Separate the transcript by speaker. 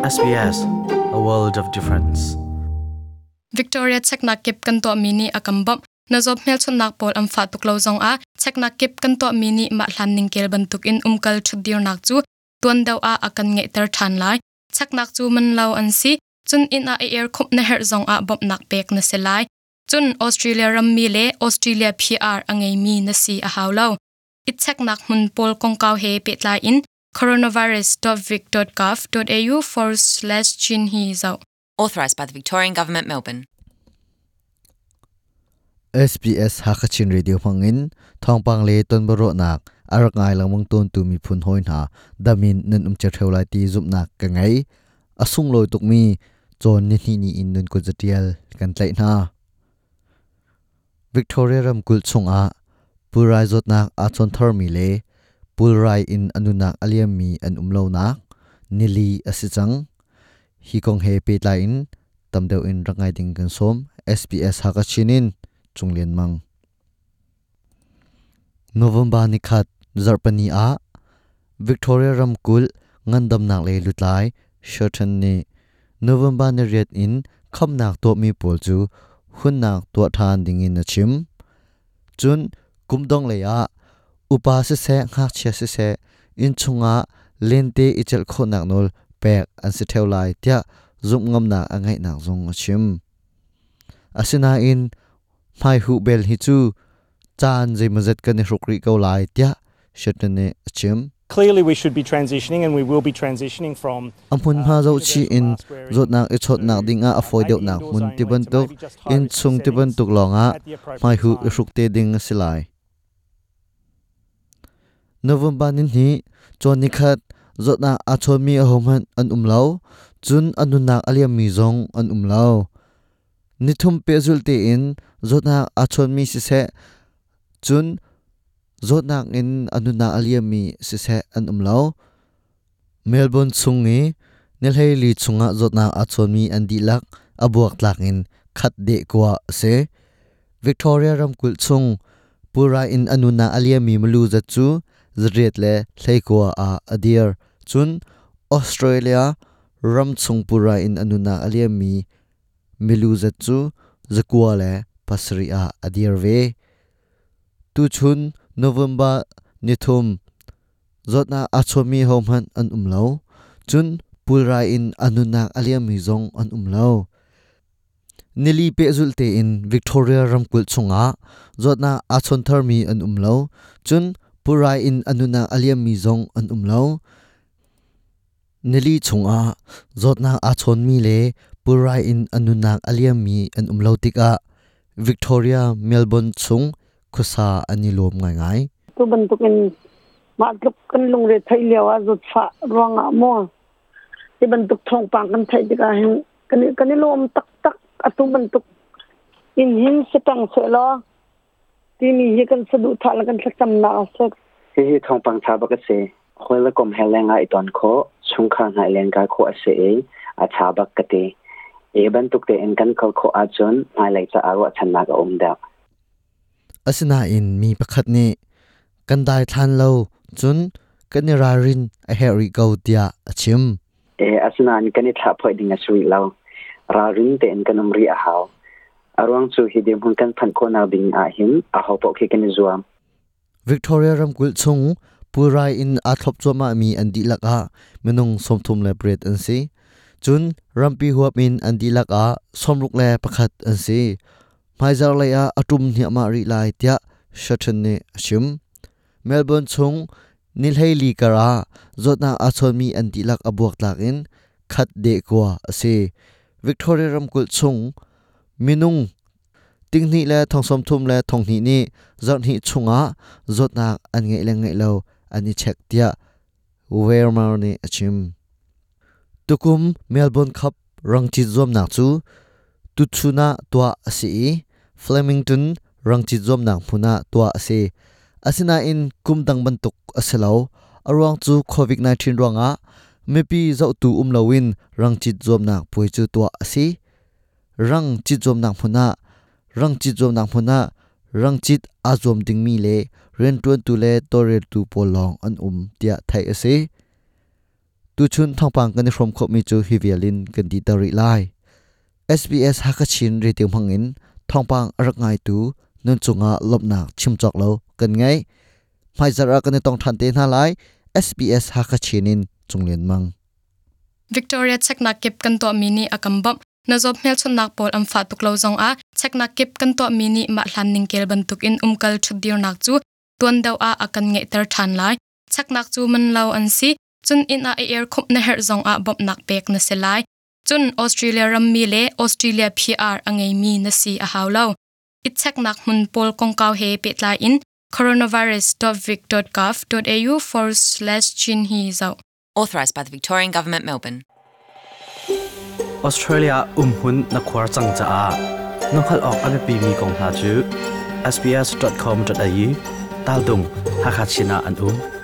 Speaker 1: SBS, a world of difference.
Speaker 2: Victoria chekna kip kan to mini akambam na job mel chun nak pol am fa tuk lo zong a chekna kip kan to mini ma hlan ning kel ban tuk in umkal chudir nak chu tuan daw a akan nge ter than lai chaknak chu man lo an si chun in a air khup na her zong a bom nak pek na se lai chun Australia ram mi le Australia PR angai mi na si a haulo it chaknak mun pol kong kaw he pet lai in coronavirus.vic.gov.au forward slash chin zau
Speaker 3: Authorised by the Victorian Government, Melbourne.
Speaker 4: SBS Hakachin Radio Mangin Thongpang le ton baro nak arak ngai langmang ton tu mi phun hoin ha damin nan um chatheu lai ti zup nak ka ngai asung loi tuk mi chon ni ni ni in nun ko jatial kan tlai na Victoria ram kul chung a purai zot nak a chon thor mi le pulrai in anunak aliam mi an umlo nak nili asichang hi kong he pe lai in tamdeu in rangai ding kan som. SBS Hakachinin. Chunglen mang. November ni khat zarpani a. Victoria Ramkul ngandam nak le lutlai shorten ni. November ni red in kham nak to mi pol chu. Hun nak to than ding in achim. Chun kumdong le a upa se se ngak che se se in chunga lente ichel kho nak nol pek an se thaulai tia zum ngam na angai nak zong achim asina in mai hu bel hi chu chan je mazet kan rukri ko lai tia shetane achim
Speaker 5: Clearly, we should be transitioning, and we will be transitioning from.
Speaker 4: ampun uh, ha zo chi in
Speaker 5: zot nak
Speaker 4: ichot nak ding a afoi deuh nak mun ti ban tuk
Speaker 5: in chung ti ban tuk
Speaker 4: longa
Speaker 5: mai hu ruk
Speaker 4: te ding silai november nin hi chon ni khat zotna a chon mi a hom an umlo chun anun nak aliam mi zong an umlo nithum ni pe zul te in zotna a chon mi si se chun zotnak in anuna nak aliam mi si se an umlo melbourne chungi, nilhei li chunga zotna a chon mi an dilak, abuak tlak in khat de kwa se victoria ramkul chung, pura in anuna aliam mi mulu za chu zriet le thlaikwa a adir. Chun, australia ram chungpura in anuna aliami miluza chu zakua le pasri a adir ve. Tu chun, november nithum zotna achomi homhan an umlo chun, pulra in anuna aliami zong an umlo nili pe zulte in victoria ramkul chunga. Zotna achon thar mi an umlo chun purai in anuna aliam mi zong an umlo nili chunga zotna achon mi le purai in anunak aliam mi an umlo tika victoria melbourne chung khusa ani lom ngai ngai
Speaker 6: tu ban tu kan ma grup kan lung re thai lewa zut fa ronga mo ti ban tu thong pang kan thai dika hin kan kan lom tak tak atu ban tu in hin se ตีมีเฮกันสะดุทาลกันสักจำนาสักเ
Speaker 7: ฮเฮทองปังชาบกเสคอยละกมเฮแรงไอตอนโคชุงคางไอแรงกาโคอเสเออาชาบกเตเอบันตุกเตเอ็นกันเขาโคอาจนไอไหลจะอารวชันนากอมดา
Speaker 4: อาสนาอินมีประคัดนี้กันได้ทันเราจนกันนรารินเฮริโกเดียอชิมเ
Speaker 7: ออาสนาอินกันนี่ถ้าพอดิงอสวีเรารารินเตเอ็นกันนมรีอาฮาว arwang chu hi de mun kan phan ko na ding a him a ho po ke kan zuam
Speaker 4: victoria ramkul chung purai in a thlop choma mi an di laka menung somthum le bread an si chun rampi huap in an di laka somruk le pakhat an si maizar le a atum ni ma ri lai tia shathan ne ashim melbourne chung nilhei li kara zotna achon mi an di lak abuak tlak in khat de kwa ase victoria ramkul chung minung. Tingni le thongsom thum le, thong ni zarni chunga zotna an ngei le ngei lo ani chek tia. Wermar ni achim? Tukum, melbourne cup rangchi zom nak chu. Tu chuna tua asi. Flemington rangchi zom na phuna twa ase asina in kumdang bantuk aselo arwang chu covid 19 ronga mepi zau tu um rang rangchi zom nak pui chu tua asi. รังจิตจอมนางพนารังจิตจอมนางพนารังจิตอาจอมดิงมีเลเรียนตวนตุเลตอเรตูปอลองอันอุมเตียไทยเอเซตูชุนทองปังกันในพรมคบมีจูฮิเวียลินกันดีตาริไล SBS ฮักชินเรียติมหังอินทองปังรักไงตูนุนจุงอาลบหนักชิมจอกเรากันไงไม่จระกันในตองทันเตนาไล SBS ฮักชินินจงเลียนมัง
Speaker 2: Victoria chak na kep kan to mini akambam na zop mel chon nak pol am fa tuk lo zong a. Chekna kip kan to mini ma hlan ning kel ban tuk in umkal chudir nak chu. Tuan daw a akan nge ter than lai. Chaknak chu man lo an si. Chun in a air khup na her zong a bop nak pek na se lai. Chun Australia ram mi le Australia PR angai mi na si a haw lo it chaknak mun pol kong kaw he pet lai in. coronavirus.vic.gov.au forward slash chin hi zau.
Speaker 3: Authorised by the Victorian Government, Melbourne.
Speaker 8: Australia umhun na khwar chang cha a. Nokhal ok ave pi mi kong ha chu. Sbs.com.au tal dung hakachina an um.